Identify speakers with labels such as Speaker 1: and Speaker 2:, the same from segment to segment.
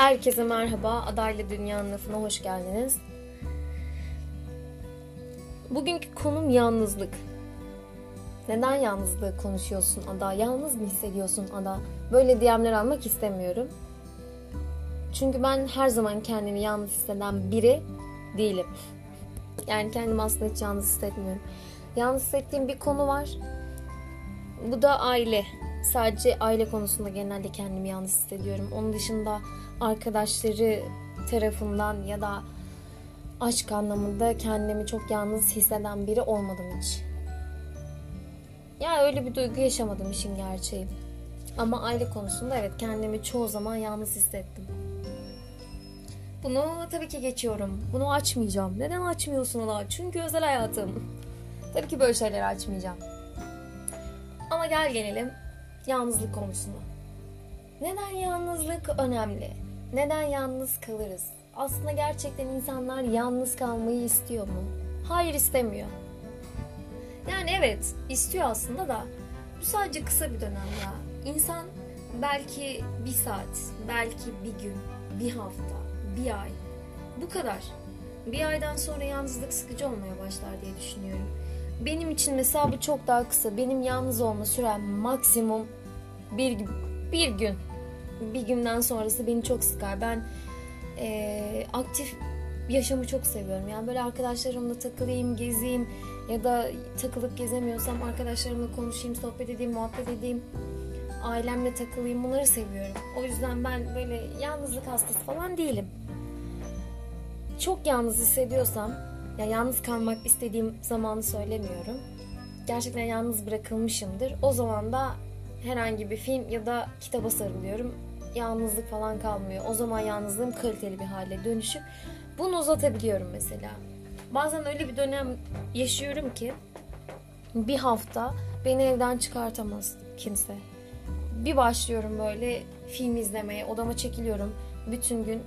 Speaker 1: Herkese merhaba. Adaylı Dünyanın Lafına hoş geldiniz. Bugünkü konum yalnızlık. Neden yalnızlığı konuşuyorsun Ada? Yalnız mı hissediyorsun Ada? Böyle DM'ler almak istemiyorum. Çünkü ben her zaman kendimi yalnız hisseden biri değilim. Yani kendimi aslında hiç yalnız hissetmiyorum. Yalnız hissettiğim bir konu var. Bu da aile. Sadece aile konusunda genelde kendimi yalnız hissediyorum. Onun dışında arkadaşları tarafından ya da aşk anlamında kendimi çok yalnız hisseden biri olmadım hiç. Ya öyle bir duygu yaşamadım işin gerçeği. Ama aile konusunda evet kendimi çoğu zaman yalnız hissettim. Bunu tabii ki geçiyorum. Bunu açmayacağım. Neden açmıyorsun ona? Çünkü özel hayatım. Tabii ki böyle şeyleri açmayacağım. Ama gel gelelim yalnızlık konusuna. Neden yalnızlık önemli? Neden yalnız kalırız? Aslında gerçekten insanlar yalnız kalmayı istiyor mu? Hayır istemiyor. Yani evet istiyor aslında da bu sadece kısa bir dönem ya. İnsan belki bir saat, belki bir gün, bir hafta, bir ay. Bu kadar. Bir aydan sonra yalnızlık sıkıcı olmaya başlar diye düşünüyorum. Benim için mesela bu çok daha kısa. Benim yalnız olma sürem maksimum bir, bir gün. Bir günden sonrası beni çok sıkar. Ben e, aktif yaşamı çok seviyorum. Yani böyle arkadaşlarımla takılayım, gezeyim ya da takılıp gezemiyorsam arkadaşlarımla konuşayım, sohbet edeyim, muhabbet edeyim. Ailemle takılayım bunları seviyorum. O yüzden ben böyle yalnızlık hastası falan değilim. Çok yalnız hissediyorsam, ya yalnız kalmak istediğim zamanı söylemiyorum. Gerçekten yalnız bırakılmışımdır. O zaman da herhangi bir film ya da kitaba sarılıyorum. Yalnızlık falan kalmıyor. O zaman yalnızlığım kaliteli bir hale dönüşüp bunu uzatabiliyorum mesela. Bazen öyle bir dönem yaşıyorum ki bir hafta beni evden çıkartamaz kimse. Bir başlıyorum böyle film izlemeye, odama çekiliyorum. Bütün gün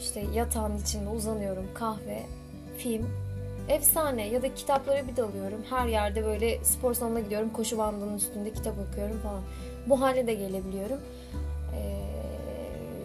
Speaker 1: işte yatağın içinde uzanıyorum. Kahve, film, efsane ya da kitaplara bir dalıyorum. Her yerde böyle spor salonuna gidiyorum. Koşu bandının üstünde kitap okuyorum falan. Bu hale de gelebiliyorum.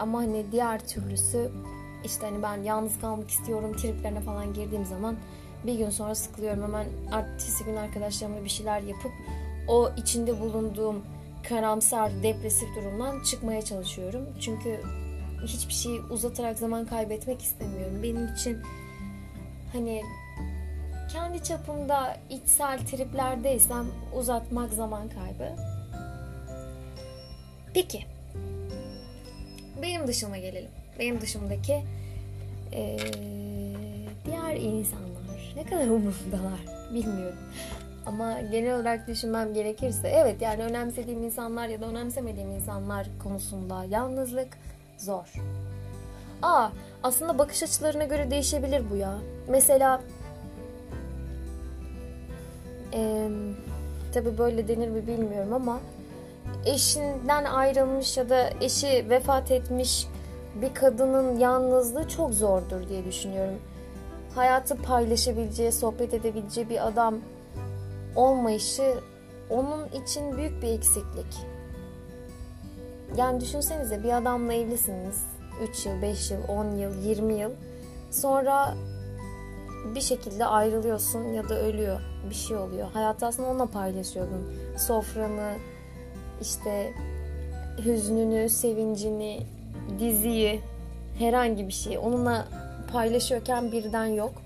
Speaker 1: Ama hani diğer türlüsü işte hani ben yalnız kalmak istiyorum triplerine falan girdiğim zaman bir gün sonra sıkılıyorum. Hemen ertesi gün arkadaşlarımla bir şeyler yapıp o içinde bulunduğum karamsar, depresif durumdan çıkmaya çalışıyorum. Çünkü hiçbir şeyi uzatarak zaman kaybetmek istemiyorum. Benim için hani kendi çapımda içsel triplerdeysem uzatmak zaman kaybı. Peki. Benim dışıma gelelim. Benim dışımdaki ee, diğer insanlar ne kadar umurumdalar bilmiyorum. Ama genel olarak düşünmem gerekirse evet yani önemsediğim insanlar ya da önemsemediğim insanlar konusunda yalnızlık zor. Aa aslında bakış açılarına göre değişebilir bu ya. Mesela e, tabi böyle denir mi bilmiyorum ama eşinden ayrılmış ya da eşi vefat etmiş bir kadının yalnızlığı çok zordur diye düşünüyorum. Hayatı paylaşabileceği, sohbet edebileceği bir adam olmayışı onun için büyük bir eksiklik. Yani düşünsenize bir adamla evlisiniz. 3 yıl, 5 yıl, 10 yıl, 20 yıl. Sonra bir şekilde ayrılıyorsun ya da ölüyor. Bir şey oluyor. Hayatı aslında onunla paylaşıyordun. Sofranı, işte hüznünü, sevincini, diziyi, herhangi bir şeyi onunla paylaşıyorken birden yok.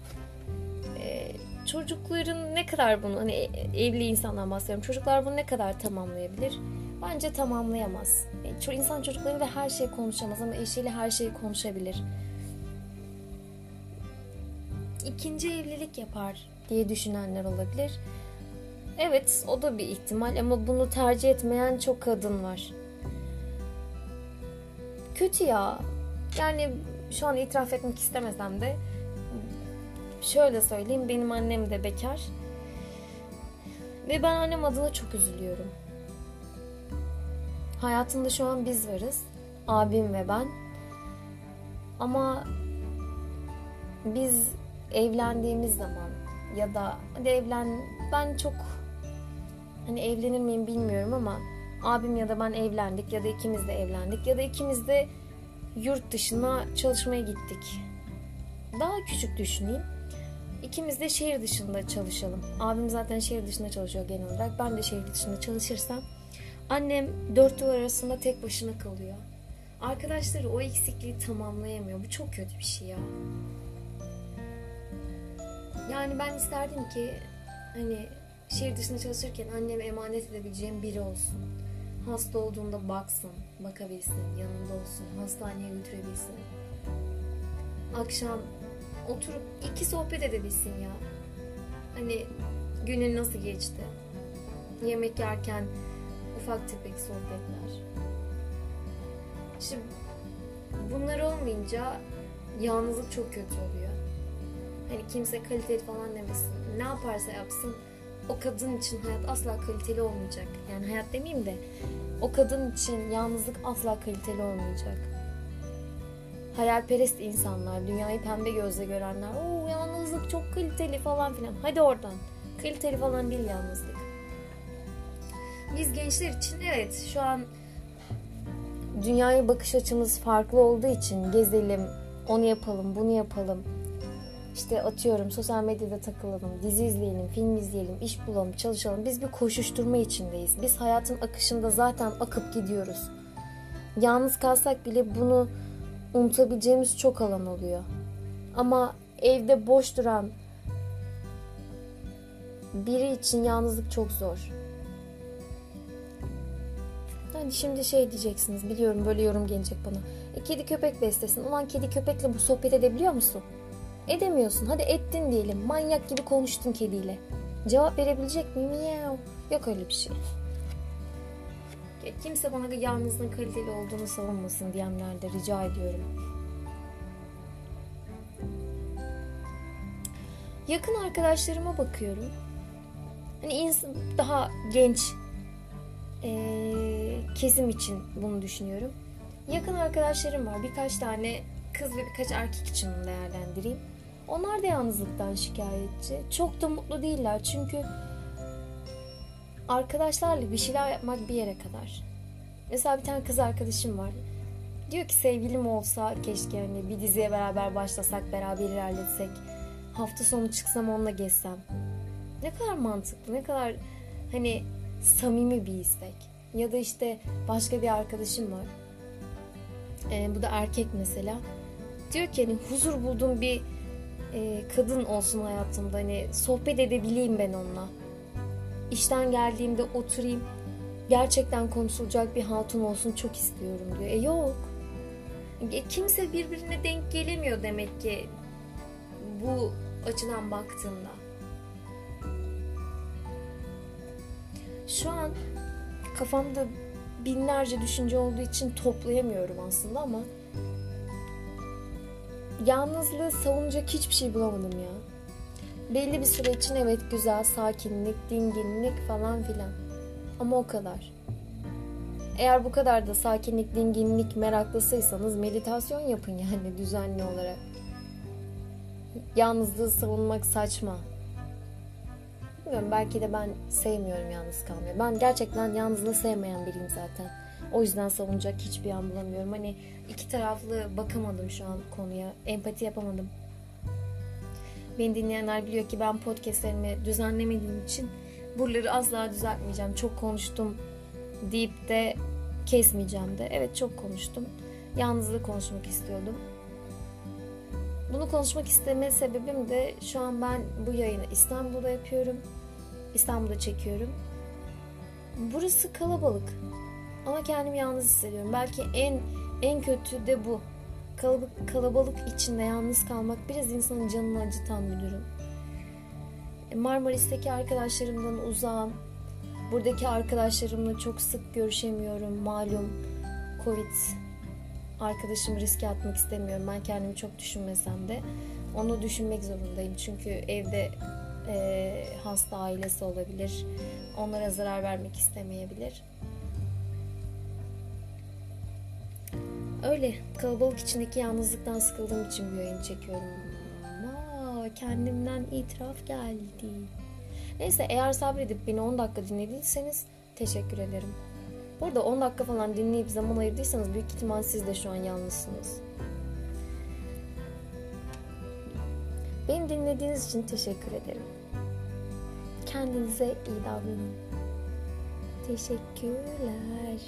Speaker 1: Ee, çocukların ne kadar bunu, hani evli insandan bahsediyorum. Çocuklar bunu ne kadar tamamlayabilir? Bence tamamlayamaz. E, insan çocuklarıyla her şeyi konuşamaz ama eşiyle her şeyi konuşabilir. İkinci evlilik yapar diye düşünenler olabilir. Evet o da bir ihtimal ama bunu tercih etmeyen çok kadın var. Kötü ya. Yani şu an itiraf etmek istemesem de şöyle söyleyeyim benim annem de bekar. Ve ben annem adına çok üzülüyorum. Hayatında şu an biz varız. Abim ve ben. Ama biz evlendiğimiz zaman ya da evlen ben çok hani evlenir miyim bilmiyorum ama abim ya da ben evlendik ya da ikimiz de evlendik ya da ikimiz de yurt dışına çalışmaya gittik. Daha küçük düşüneyim. İkimiz de şehir dışında çalışalım. Abim zaten şehir dışında çalışıyor genel olarak. Ben de şehir dışında çalışırsam annem dört duvar arasında tek başına kalıyor. Arkadaşları o eksikliği tamamlayamıyor. Bu çok kötü bir şey ya. Yani ben isterdim ki hani şehir dışında çalışırken anneme emanet edebileceğim biri olsun. Hasta olduğunda baksın, bakabilsin, yanında olsun, hastaneye götürebilsin. Akşam oturup iki sohbet edebilsin ya. Hani günün nasıl geçti? Yemek yerken ufak tefek sohbetler. Şimdi bunlar olmayınca yalnızlık çok kötü oluyor. Hani kimse kaliteli falan demesin. Ne yaparsa yapsın o kadın için hayat asla kaliteli olmayacak. Yani hayat demeyeyim de o kadın için yalnızlık asla kaliteli olmayacak. Hayalperest insanlar, dünyayı pembe gözle görenler, o yalnızlık çok kaliteli falan filan. Hadi oradan. Kaliteli falan değil yalnızlık. Biz gençler için evet şu an dünyaya bakış açımız farklı olduğu için gezelim, onu yapalım, bunu yapalım. İşte atıyorum sosyal medyada takılalım, dizi izleyelim, film izleyelim, iş bulalım, çalışalım. Biz bir koşuşturma içindeyiz. Biz hayatın akışında zaten akıp gidiyoruz. Yalnız kalsak bile bunu unutabileceğimiz çok alan oluyor. Ama evde boş duran biri için yalnızlık çok zor. Yani şimdi şey diyeceksiniz biliyorum böyle yorum gelecek bana. E, kedi köpek beslesin. Ulan kedi köpekle bu sohbet edebiliyor musun? Edemiyorsun. Hadi ettin diyelim. Manyak gibi konuştun kediyle. Cevap verebilecek miyim? Miyav. Yok öyle bir şey. Ya kimse bana yalnızlığın kaliteli olduğunu savunmasın diyenlerde rica ediyorum. Yakın arkadaşlarıma bakıyorum. Hani insan daha genç ee, kesim için bunu düşünüyorum. Yakın arkadaşlarım var. Birkaç tane kız ve birkaç erkek için değerlendireyim. Onlar da yalnızlıktan şikayetçi. Çok da mutlu değiller çünkü arkadaşlarla bir şeyler yapmak bir yere kadar. Mesela bir tane kız arkadaşım var. Diyor ki sevgilim olsa keşke hani bir diziye beraber başlasak, beraber ilerletsek. Hafta sonu çıksam onunla gezsem. Ne kadar mantıklı, ne kadar hani samimi bir istek. Ya da işte başka bir arkadaşım var. Ee, bu da erkek mesela. Diyor ki hani huzur bulduğum bir e, kadın olsun hayatımda. Hani sohbet edebileyim ben onunla. İşten geldiğimde oturayım. Gerçekten konuşulacak bir hatun olsun çok istiyorum diyor. E yok. E, kimse birbirine denk gelemiyor demek ki bu açıdan baktığında. Şu an kafamda binlerce düşünce olduğu için toplayamıyorum aslında ama yalnızlığı savunacak hiçbir şey bulamadım ya. Belli bir süre için evet güzel, sakinlik, dinginlik falan filan. Ama o kadar. Eğer bu kadar da sakinlik, dinginlik meraklısıysanız meditasyon yapın yani düzenli olarak. Yalnızlığı savunmak saçma. Bilmiyorum belki de ben sevmiyorum yalnız kalmayı. Ben gerçekten yalnızlığı sevmeyen biriyim zaten. O yüzden savunacak hiçbir an bulamıyorum. Hani iki taraflı bakamadım şu an konuya. Empati yapamadım. Beni dinleyenler biliyor ki ben podcastlerimi düzenlemediğim için buraları asla düzeltmeyeceğim. Çok konuştum deyip de kesmeyeceğim de. Evet çok konuştum. Yalnızlığı konuşmak istiyordum. Bunu konuşmak isteme sebebim de şu an ben bu yayını İstanbul'da yapıyorum. İstanbul'da çekiyorum. Burası kalabalık. Ama kendimi yalnız hissediyorum. Belki en en kötü de bu. Kalabalık, kalabalık içinde yalnız kalmak biraz insanın canını acıtan bir durum. E, Marmaris'teki arkadaşlarımdan uzağım. Buradaki arkadaşlarımla çok sık görüşemiyorum. Malum Covid arkadaşımı riske atmak istemiyorum. Ben kendimi çok düşünmesem de onu düşünmek zorundayım. Çünkü evde e, hasta ailesi olabilir. Onlara zarar vermek istemeyebilir. Öyle kalabalık içindeki yalnızlıktan sıkıldığım için bu yayını çekiyorum. Ama kendimden itiraf geldi. Neyse eğer sabredip beni 10 dakika dinlediyseniz teşekkür ederim. Bu arada 10 dakika falan dinleyip zaman ayırdıysanız büyük ihtimal siz de şu an yalnızsınız. Beni dinlediğiniz için teşekkür ederim. Kendinize iyi davranın. Teşekkürler.